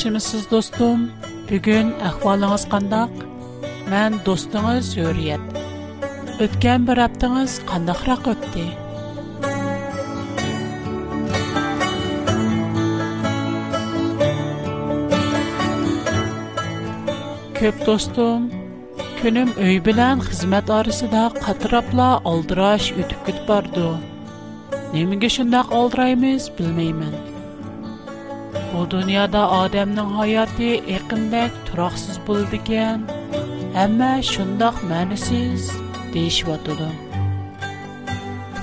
یخشمیسیز دوستم. بیچن اخوال از کندق. من دوستان زوریت. ات کم بر ابتدان از کندق رقتی. کب دوستم. کنم ایبلن خدمت آرسته قطربلا اولدراش یتکت بردو. نمیگیشند اولدرایمیز bu dunyoda odamning hayoti eqindak turoqsiz bo'ladigan hamma shundoq ma'nisiz deyishyotidi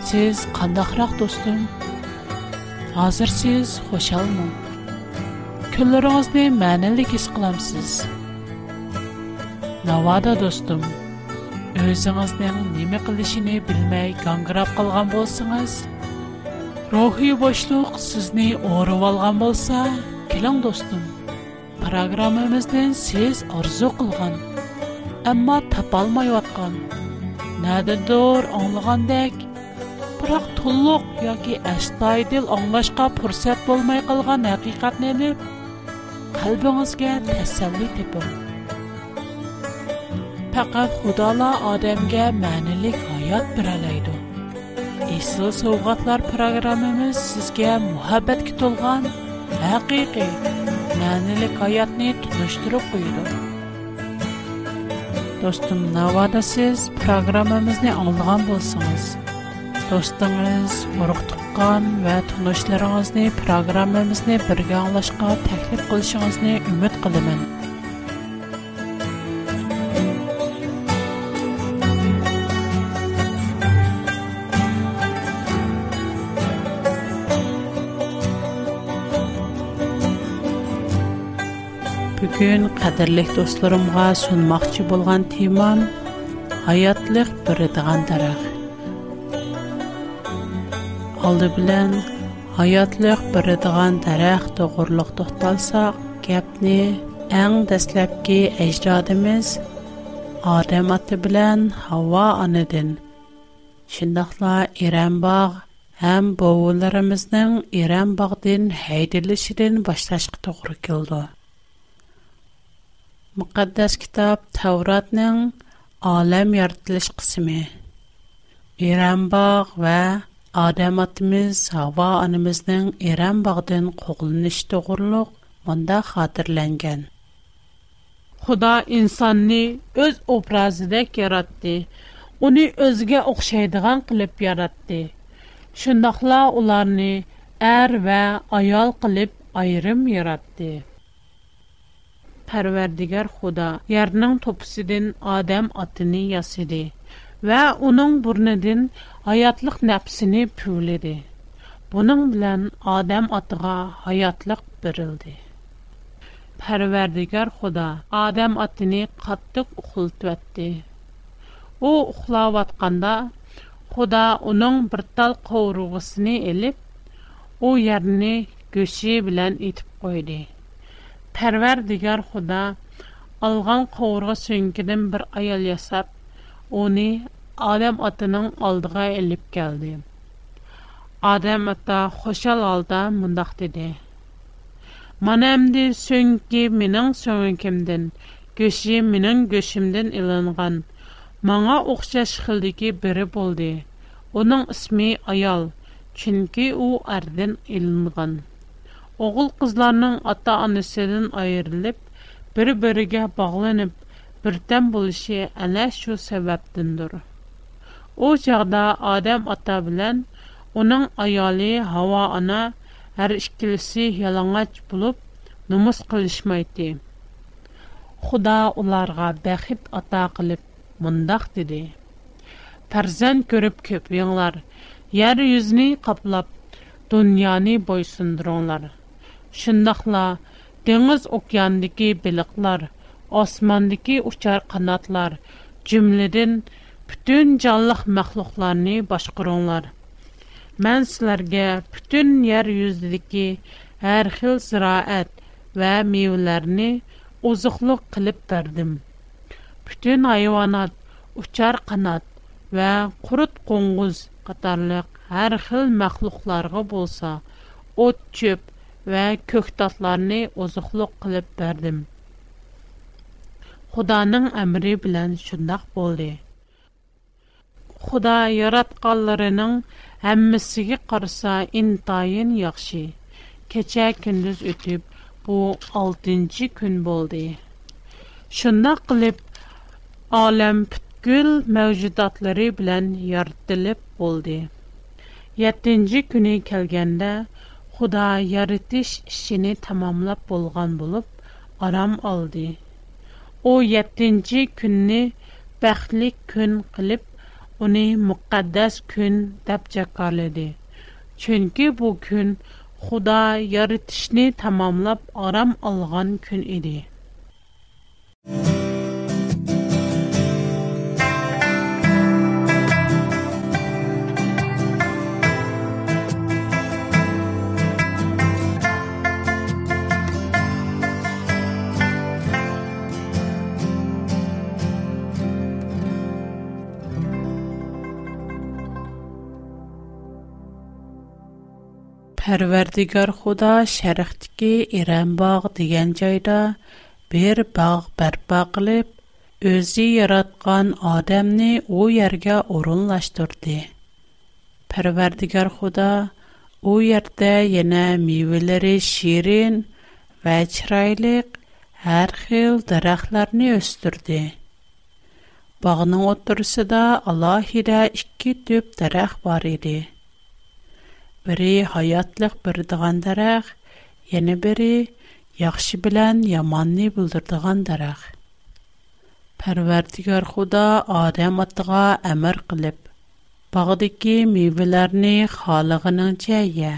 siz qandoqroq do'stim hozir siz xushalmi ne ma'nilik his Navada dostum, do'stim o'zingizning nima qilishini bilmay gangirab qolgan bo'lsangiz Рухи бошлук сизни орып алған болса, келиң достум. Программабыздан сиз арзу кылган, амма тапа алмай аткан, нададыр аңлагандак, бирок толук яки аштайдыл аңлашка фурсат болмай қылған хакыйкатны эле калбыңызга тасалли тепөң. Пакат Худала адамга мәнілік аят бир алайды. Esıl Sovqatlar proqramımız sizgə muhabbətki tolğan həqiqi, mənilik hayatını tunuşdurub qoyudu. Dostum, navada siz proqramımızı anlığan bolsanız, dostunuz, uruqtuqqan və tunuşlarınızı proqramımızı birgə anlaşqa təklif qilişinizni ümid qilimin. Күн қадірлік достарыма сунmaqçı болған тиман hayatlıq biridğan tərəq. Alda bilən hayatlıq biridğan tərəq doğurluq toxtalsaq, gepni ən dəsləbki əcdadımız Adəm atə bilən hava anədən. Çinəq va irəm bağ, həm bovularımızın irəm bağdən həydiləşidən Mukaddas kitab Tawratnyň alam ýaratlyş bölegi. Erenbag we Adam atimiz hawa animizniň Erenbagdan goğulnyşy dogrulyk binda hatırlangan. Huda insany öz obrazide gäratdi. Onu özge oqşaydygan qılıp gäratdi. Şonda hla ularny er we ayal qılıp aýrym gäratdi. Pərverdigar Xuda yerinin topisidin Adem atını yasidi və onun burnidin hayatlıq nəpsini püvlidi. Bunun bilən Adem atıqa hayatlıq birildi. Pərverdigar Xuda Adem atını qatdıq uxultvətdi. O uxlavatqanda Xuda onun bir tal qovruğusini elib, o yerini göşi bilən itib qoydi. Һәр бер дигәр Худа алган قургы сөңгинен бер аял ясап, уни әлем атының алдыга иләп geldi. Адам ата хөшәл алда мондак диде. Манәм ди сөңги менән, сөңкемдән, гөшем менән гөшемдән иләнган, маңа очшаш хилдиге бере булды. Уның исме аял, чөнки ул Oğul kızlarının ata annesinin ayrılıp, bir birige bağlanıp, birden bulishi ene şu sebepdindir. O çağda Adem ata bilen, onun ayali hava ana, her işkilisi yalangaç bulup, numus qilishmaydi. Xuda onlarga bəxit ata qılıp, mındaq dedi. Tarzan görüp köp yanlar, yer yüzünü kaplap, dünyanı boysundur onları. shundoqla dengiz okeandagi baliqlar osmondagi uchar qanotlar jumladan butun jonliq maxluqlarni boshqaringlar man sizlarga butun yer yuzidagi har xil ziroat va mevalarni oziqliq qilib berdim butun hayvonot uchar qanot va qurut qo'ng'iz qatorliq har xil maxluqlarga bo'lsa o't cho'p ve köktatlarını ozuqluq qılıp berdim. Xudanın əmri bilən şundaq boldi. Xuda yaratqanlarının əmmisigi qarsa intayin yaxşı. Keçə kündüz ütüb, bu 6-cı gün boldi. Şundaq qılıp, alam pütkül məvcudatları bilen yaratılıb boldi. 7-ci günü kəlgəndə, xudo yaratish ishini tamomlab bo'lgan bo'lib orom oldi u yettinchi kunni baxtli kun qilib uni muqaddas kun deb jakorladi chunki bu kun xudo yaratishni tamomlab orom olgan kun edi Pərverdigar Xuda şərqdəki İrəmbağ deyilən yerdə bir bağ bərpa qılıb, özü yaratqan Adəmni o yerə orunlaşdırdı. Pərverdigar Xuda o yerdə yenə meyvələri şirin və çiraylıq hər xil dərəxtlərni östürdü. Bağının oturusunda alahidə iki tüp dərəx var idi. бере хаятлык бир диган дарак, яны бери яхшы белән яманлы булдырган дарак. Пәрвәрдигар Худа адам атга амер килеп, багидәки мивәләрне халыгыныңчә я,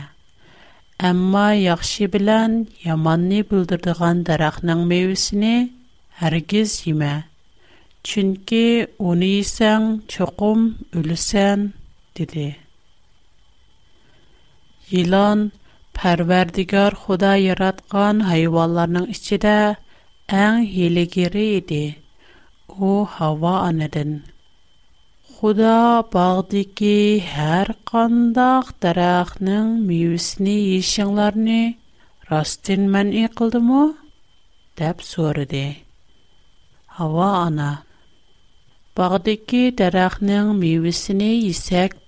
әмма яхшы белән яманлы булдырган даракның мивәсенә һәргиз йәмә. Чөнки унисен чукым үлсен диде. Илан, парвердигар Худай яраткан хайванларның içидә ən һилегире иде. О һава анадан. Худа баг дики һәр қандақ тарахның мөйөсене ишеңләрне растен мәңе кылдымы? деп сорды. һава ана баг дики тарахның мөйөсене исек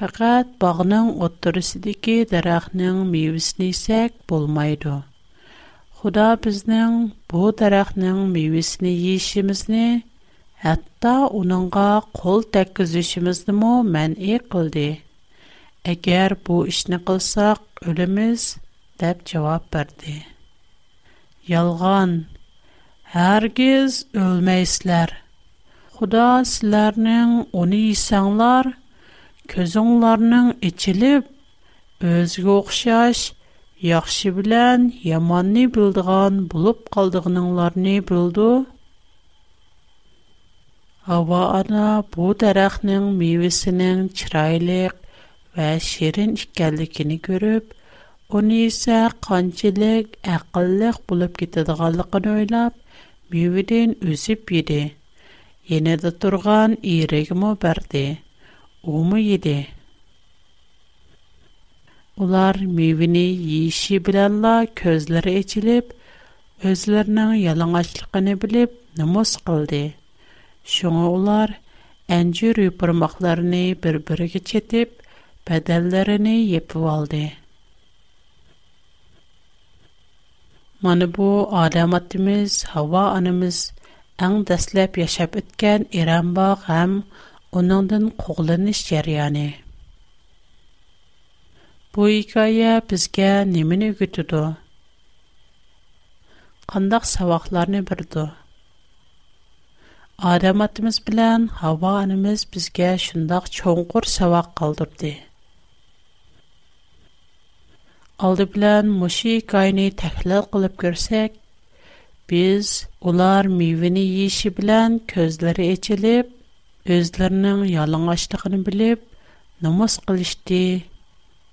Faqat bağının otturisidiki daraqnın mevisini isek bolmaydu. Xuda biznin bu daraqnın mevisini yeşimizni, hatta onunga qol təkküzüşimizni mu mən eqildi. Əgər bu işini qılsaq, ölümüz, dəb cavab bərdi. Yalğan, hərgiz ölməyislər. Xuda silərinin onu isanlar, Көзуңларның ичилип, өзгі оқшаш, яхши білян, яманни бұлдыған, бұлып қалдығыныңлар не Ава ана бұ дарахның мивісінің чирайлик вә шерін іхкәлікіні көріп, оны исә қанчилик, ақыллик бұлып кетідағалықын ойлап, мивидин өзіп йоди. Йенеді турған ирегі му бәрді umu idi. Ular meyvini yeşi bilanla közleri içilip, özlerinin yalanaçlıqını bilip nümus qıldı. Şunu ular əncür yuparmaqlarını bir-birgə çetip, bədəllərini yepi valdı. Mani bu adamatimiz, hava anımız, ən dəsləb yaşab etkən İranbaq həm onundan qoğlanış jarayani. Bu hikaye bizge nemini gütüdü? Qandaq savaqlarını birdü? Adam atımız bilen hava anımız bizge şundaq çoğunqur savaq qaldırdı. Aldı bilen muşi hikayeni təhlil qılıp görsək, biz ular meyveni yeşi bilen közleri eçilip, özlərinin yalanlaşdığını bilib, nomus qılışdı.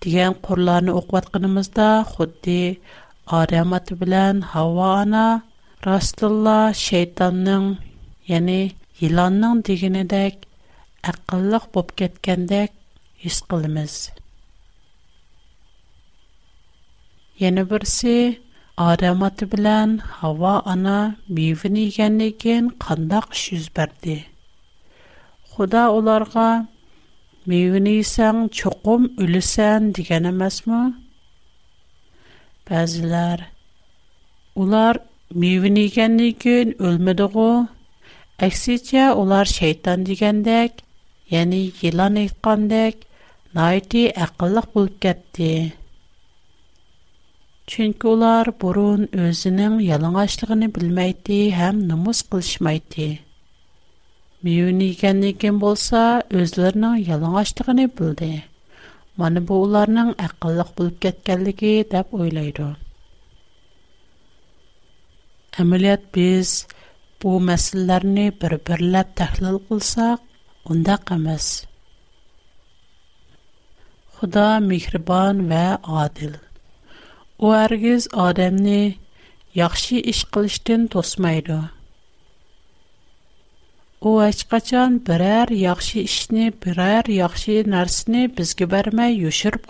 Digən qorlarını oqvatqınımızda xuddi aramatı bilən hava ana, ана, şeytanın, yəni yılanın digini dək, əqillik bop gətkəndək his qılımız. Yəni birisi, aramatı bilən hava ana, bivini yəni gən qandaq Худа оларға мейвіні есен чоқым үлісен деген әмәс мұ? Бәзілер, олар мейвіні екені күн өлмеді ғу, әксетке олар шейттан дегендек, еңі елан еткендек, найты әқылық бұл кәтті. Чүнкі олар бұрын өзінің елің ашылығыны Меу ниген ниген болса, өзлернан ялан аштығынай бұлды. Маны бұуларнан ақылық бұлп кеткәлігі дап ойлайды. Амилят біз бұу мәсілерні бір-бірләт тахлыл кулсақ, онда қамас. Худа мигрбан ва адил. О аргиз адамни яхши ішқылыштин тосмайды. У اشکاچان برر یاکشی اش نی برر یاکشی نرس نی بزگبر می یوشر У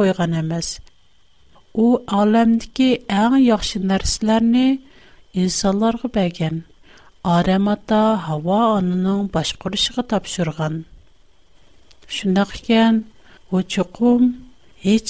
مس. او عالم دیگه این یاکشی نرس لرنی انسالارو بگن. آرماتا هوا آننام باشکرش کتاب شرگان. شنخگن و چکم هیچ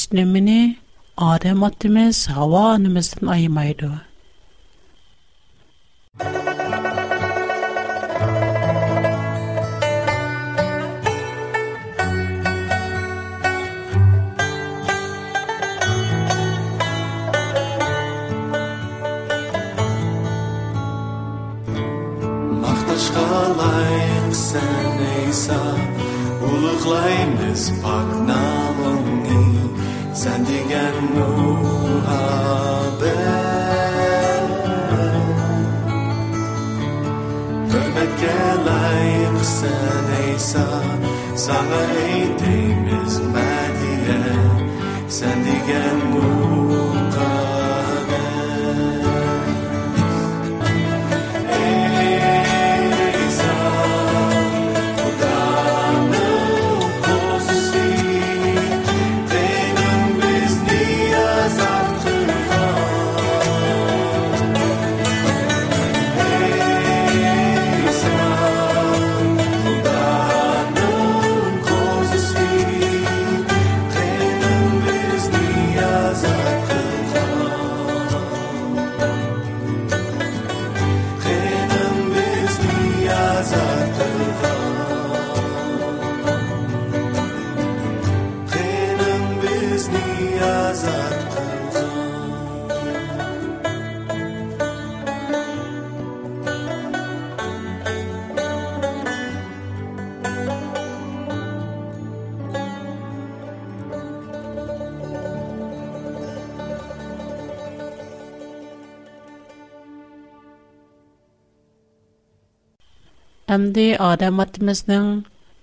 Әмді адам атымыздың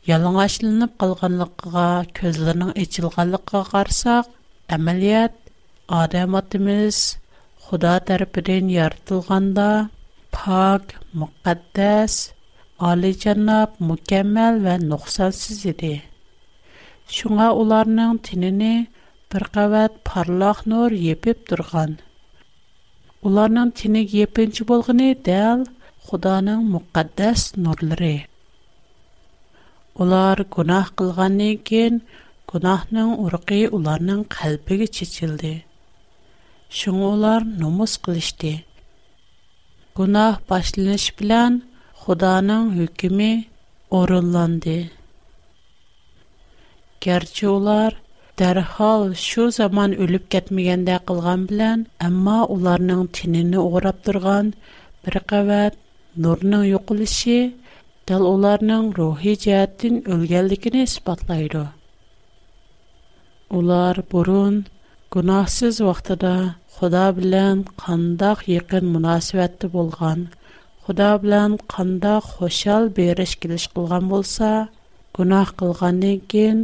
ялың ашылынып қалғанлыққыға, көзлерінің ечілғанлыққа қарсақ, әмәліет, адам атымыз құда тәріпіден яртылғанда, пак, мұқаддәс, али жаннап, мүкәмәл вән нұқсансыз еді. Шуңа оларының тініні бір қават парлақ нұр епіп тұрған. Уларның тіні епінші болғыны дәл – Худаның мөкъаддас нурлары. Улар гунах кылганнан кин гунахның урыгы уларның калбыга чечилди. Шуң улар номус кылышты. Гунах башланыш белән Худаның хөкеме орынланды. Гәрчә улар дәрхал шу заман өлеп кетмегәндә кылган белән, әмма уларның тинене урап торган бер кавәт نورنا یوقلیشی دل اولارنن рухи جهتین اولگلیکی نسبت لایدو. اولار برون گناهسز وقت دا خدا بلن قنداق یکن مناسبت بولغان خدا بلن قنداق خوشال بیرشکیش قلعان بولسا گناه قلعانیکن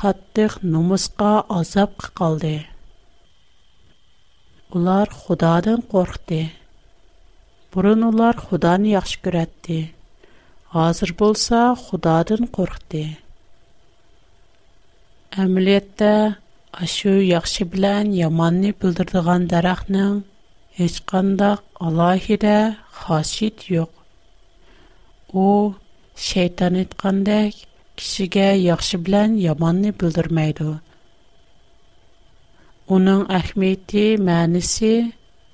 قطعه نمسقا آزاب قلده. اولار خدا دن Құрын ұлар Құдан яхш күрәтті. Азыр болса, Құдадын құрхді. Әмілетті ашу яхши билан яманни билдырдыған дарахнын хич қандак алайхиде хашид йоқ. У шайтанит қандак кишіге яхши билан яманни билдырмайды. Уның әхмейті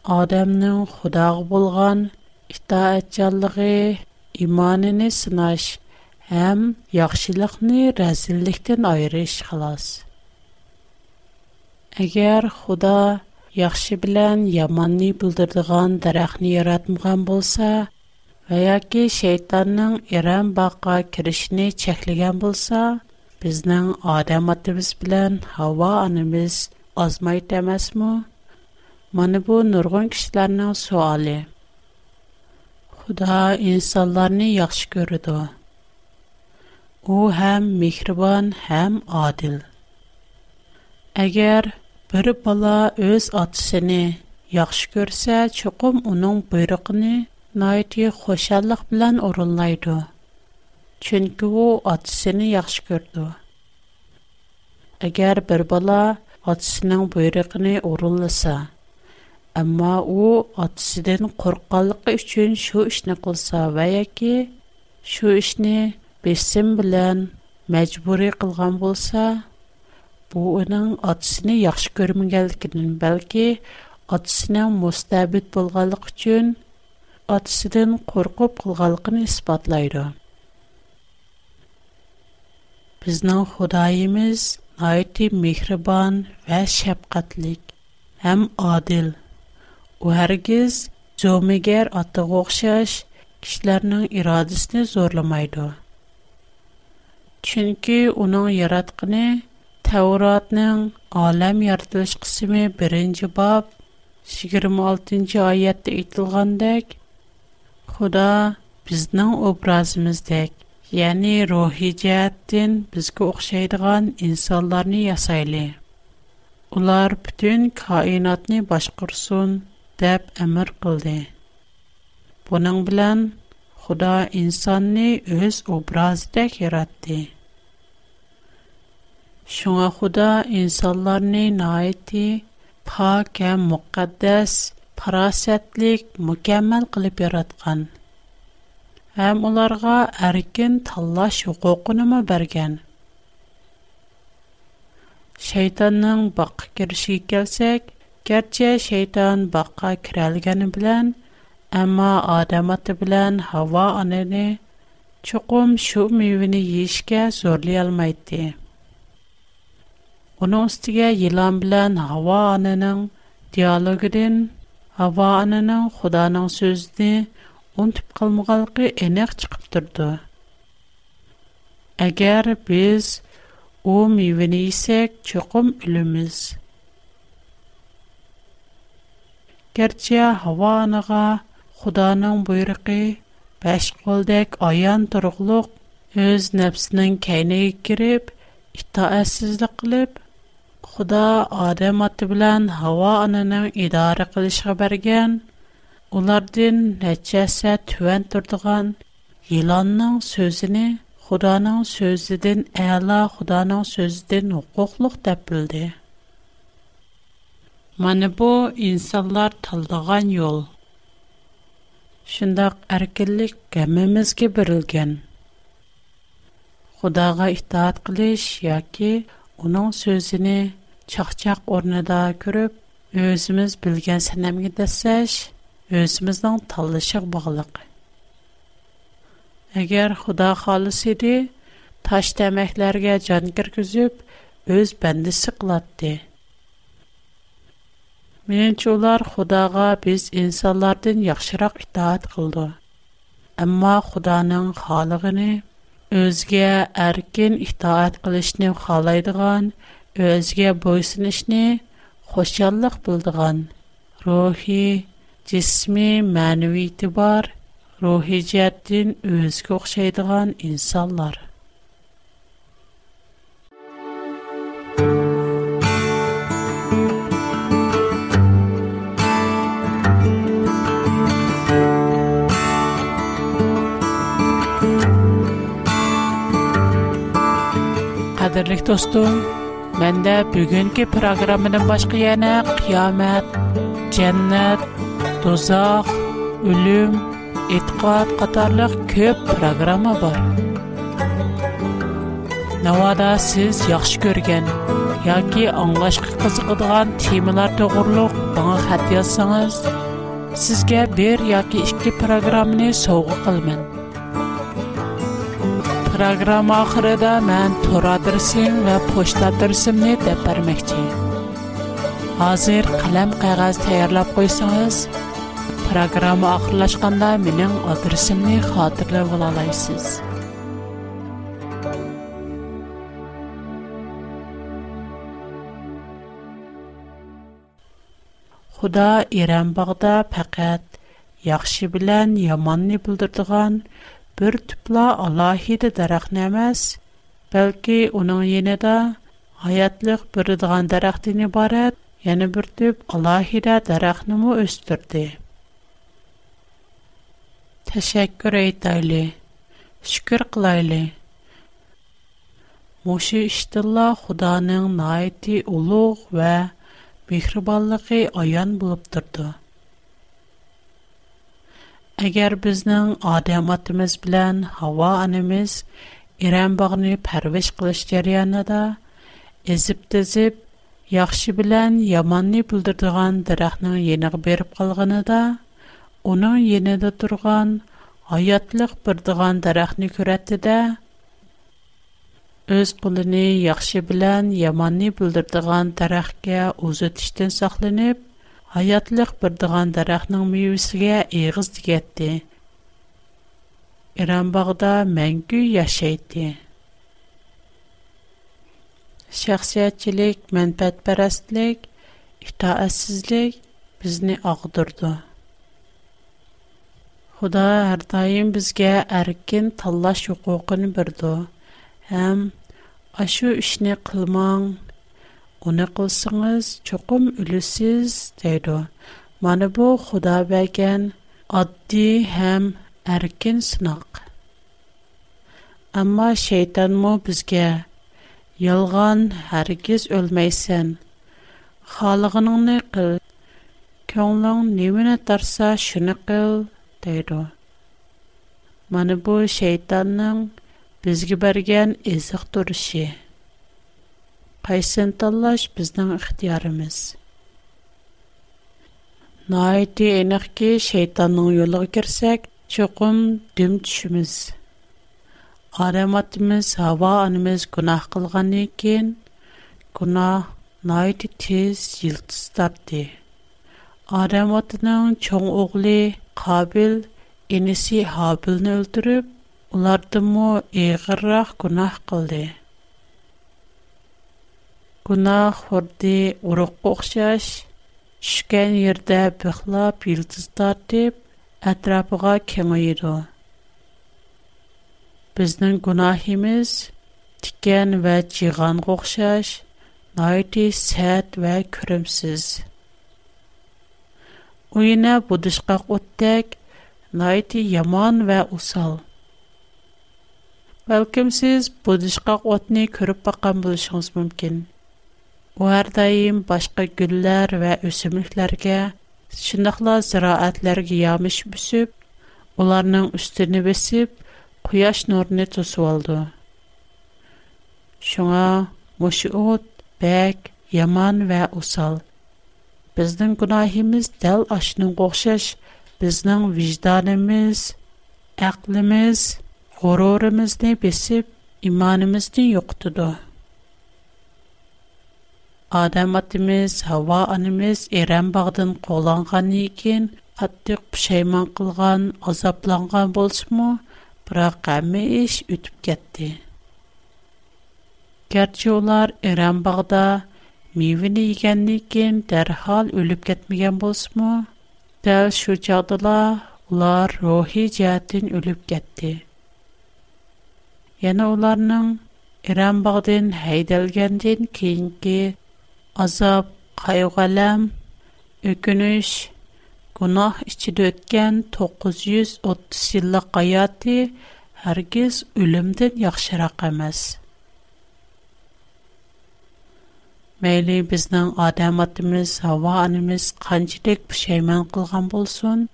Адамны Аллаһка булган итаатчанлыгы, иманне сынаш һәм яхшылыкны рәзиллектен аерыш хлас. Әгәр Аллаһ яхшы белән яманны белдердиган дарахны яратмыган булса, яки шейтанның иран баğa киришне чаклыгын булса, безнең адам атбыз белән хава анимиз азмай темәсме? Маннебу нурган кишләрнең суалы. Худа эс-салларны яхшы күрә дә. У һәм михриман, һәм адиль. Әгәр бер бала үз атсенә яхшы көрсә, чукым аның буйрыгыны найтье хошанлык белән орынлайды. Чунки ул атсенә яхшы көрдө. Әгәр бер бала атсенә буйрыгыны орынласа Амма оу адсиден қорғалықы учын шу ішнэ қылса, вая ки шу ішнэ безсен билан мәчбури қылған болса, бұу онын адсиден яхш көрмін гәлді кедін, бәлки адсиден мустабид болғалық учын адсиден қорғып қылғалықын іспатлайды. Біздан худаимыз найти михрибан вә u hargiz zo'migar otiga o'xshash kishilarning irodasini zo'rlamaydi chunki uning yaratqini tavrotning olam yaratilish qismi birinchi bob yigirma oltinchi oyatda aytilgandek xudo bizning obrazimizdek ya'ni ruhiy jihatdan bizga o'xshaydigan insonlarni yasayli ular butun koinotni boshqursin деп әмір қылды. Бұның білән, Құда инсанны өз образды кератты. Шуңа Құда инсанларны найты пак әм мұқаддәс, парасәтлік мүкәмәл қылып яратқан. Әм оларға әркен таллаш ұқуқынымы бәрген. Шайтанның бақы керіші келсек, Кәтче шейтан баҡҡа кирелгәне билән, амма адәмәт билән һава анени чуҡум шу мивене йешкә зорли алмайты. Уның үстігә йилан билән һава аненин диалогидән һава анени Худана сыйҙы, унтып ҡалмаҡалҡы энек чыҡып турды. Әгәр без о мивене сәк чуҡум үлүмىز Gerçi hawa naga Hudaňyň buýrugy baş goldyk, aýan turugluk öz näbsiniň käne girip, ýtaäsizlik gelip, Huda adamy bilen hawa ananyň idare etiş habar igen, ulardan necäse tüen turdýan ýılannyň sözini Hudaňyň sözinden, eňla Hudaňyň sözünden hukukly tapyldy. Mana bu insanlar tanlagan yol. Şundaq erkinlik hammamizga berilgan. Xudoga itoat qilish yoki uning so'zini chaqchaq o'rnida ko'rib, o'zimiz bilgan sanamga dasash, o'zimizning tanlashig bog'liq. Agar Xudo xolis edi, tosh tamaklarga jon kirgizib, o'z bandisi qilatdi. Меніңше олар Құдаға біз инсанлардан яқшырақ итаат қылды. Әмма Құданың халығыны өзге әркен итаат қылышны қалайдыған, өзге бойсынышны xoşallıq bildigan, ruhi, cismi, mənəvi itibar, ruhi cəhətdən özgə oxşaydigan insanlar. qadrlik do'stim manda bugungi programmadan boshqa yana qiyomat jannat do'zax o'lim e'tiqod qatorliq ko'p programma bor navoda siz yaxshi ko'rgan yoki anglashga qiziqadigan temalar to'g'riliq bana xat yozsangiz sizga bir yoki ikki programmani sovg'a qilaman программа охре да мен торадры синне почтадырсынне де пермекче. Азер калем кагаз таярлап койсагыз, программа охырлашканда минең адресмне хатырла волалайсыз. Худа ирем багда факат яхшы белән яманне бұлдырдыған bir tüpla alahide darak nemez, belki onun yine de hayatlık bir dağın darak dini barat, yani bir tüp alahide darak nemu östürdü. Teşekkür eytayli, şükür kılaylı. Muşi iştilla Huda'nın naiti uluğ ve mihriballıqı ayan bulup Агар безнең адамитımız белән һава анemiz ирем багны парвеш кылыш керәндә, эzip-тиzip, яхшы белән яманны белдертүгән дарахның яныга биреп калганда, уның яныда турган аятлык бер дигән дарахны күрәте дә, үз бүлнени яхшы белән яманны белдертүгән тарахка үз иттиштен сакланып hayatlıq bir dığan daraqның meyvisiga eğiz digətdi. İran bağda məngü yaşaydı. Şəxsiyyətçilik, mənfəətpərəstlik, itaətsizlik bizni ağdırdı. Xuda hər daim bizə ərkin tanlaş hüququnu birdi. Həm aşu işni qılmaq, Уни қылсыңыз, чукум үлісіз, дейду. Маны бу, худа байген, адди, хэм, әрген сынақ. Амма, шейтанму бізге, Ёлған, әргез өлмэйсен, Халығының нэ қыл, Көңлің нивын атарса, шуни қыл, дейду. Маны бу, шейтанның, Бізгі барген, изық қайсын таллаш біздің ixtiyorimiz. Найти энерки шайтанның жолына кирсәк, чоқым дүм түшіміз. Араматымыз, хава анымыз күнақ қылған екен, күнақ, найти тез йылтыз тапты. Адаматының чоң оғли қабіл, энесі Хабилны өлтіріп, ulardan mu күнақ қылды. Gunoh xuddi uruqqa o'xshash, tushgan yerda bixlab yildiz tortib, atrofiga kengaydi. Bizning gunohimiz tikan va jig'anға o'xshash, noiti sert va kurimsiz. Uyina budishqaq o'tdek, noiti yomon va usal. Бәлкім сіз бұдышқақ отны көріп баққан болышыңыз мүмкін. Бу башка гүлләр ва үсемлекләргә, шундыйлар зираатларга ямыш бүсеп, уларның үстене бесеп, куяш нурын тосып алды. Шуңа мошы ут, яман ва усал. Безнең гунаһыбыз дәл ашның гохшаш, безнең виҗданыбыз, әклемиз, горурыбызны бесеп, иманыбызны юктыды. Адам атымыз, Хава анымыз Ирем бағдын қоланған екен, қаттық пүшайман қылған, азапланған болсыму, бірақ әмі еш өтіп кетті. Кәрчі олар Ирем бағда мейвіні егенді екен дәрхал өліп кетмеген болсыму, дәл шөчадыла олар рухи жәтін өліп кетті. Яны оларның Ирем бағдын хайдалгенден кейінгі азап, кайгалам, үкүнүш, гунах ичиде өткөн 930 жылдык аяты һәргиз өлүмдөн яхшырак эмес. Мәйли безнең адам атымыз, һава анымыз канчалык пушайман кылган булсын,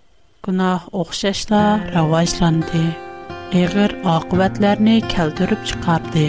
гунах охшашла раваҗланды. Эгер акыбатларны келтүрүп чыгарды.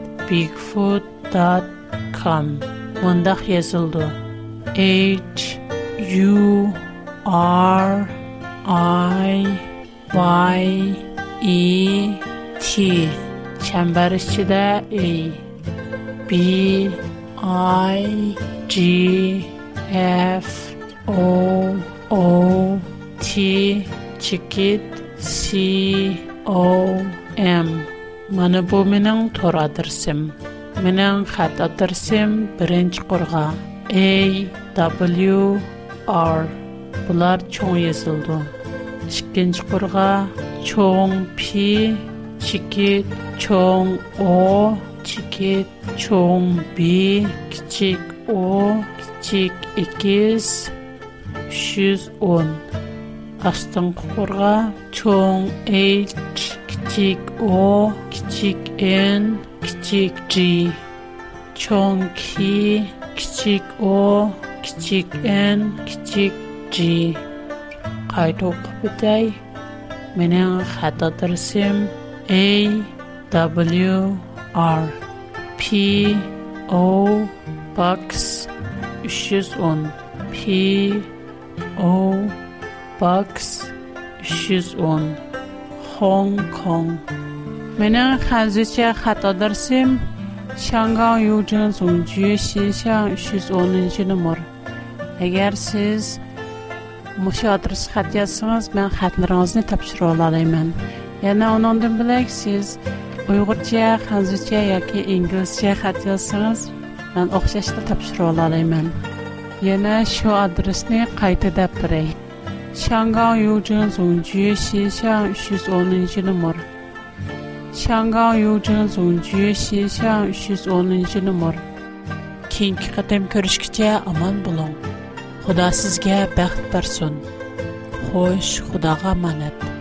bigfoot.com mundaq yazıldı. H U R I Y E T çember içinde E B I G F O O T Çikit C O M Мана бу менің тор адырсым. Менің хат A, W, R. Бұлар чоң езілді. Шыккенч құрға чоң P, чекет, чоң O, чекет, чоң B, кичик O, кичек 210. Астын құрға чоң H, Кичик о, кичик н, кичик джи. Чон ки, о, кичик н, кичик джи. Кайдок бидай. Менен хатадарсим. A, W, R. P, O, BOX, 310. P, O, BOX, 310. Hong Kong. Mening hazircha xatodirsim, Shanghai Yujin Songju Xinxiang 310 nomer. Agar siz mushu adresga xat yozsangiz, men xatlaringizni topshira olaman. Yana undan bilak siz Uyg'urcha, Xanzurcha yoki inglizcha xat yozsangiz, men o'xshashda topshira olaman. Yana shu adresni qayta deb biray. 香港邮政总局信箱徐总能记得么？香港邮政总局信箱徐总能记得么？keyingi qatam ko'rishgacha omon bo'ling xudo sizga baxt bersin xo'sh xudoga omonat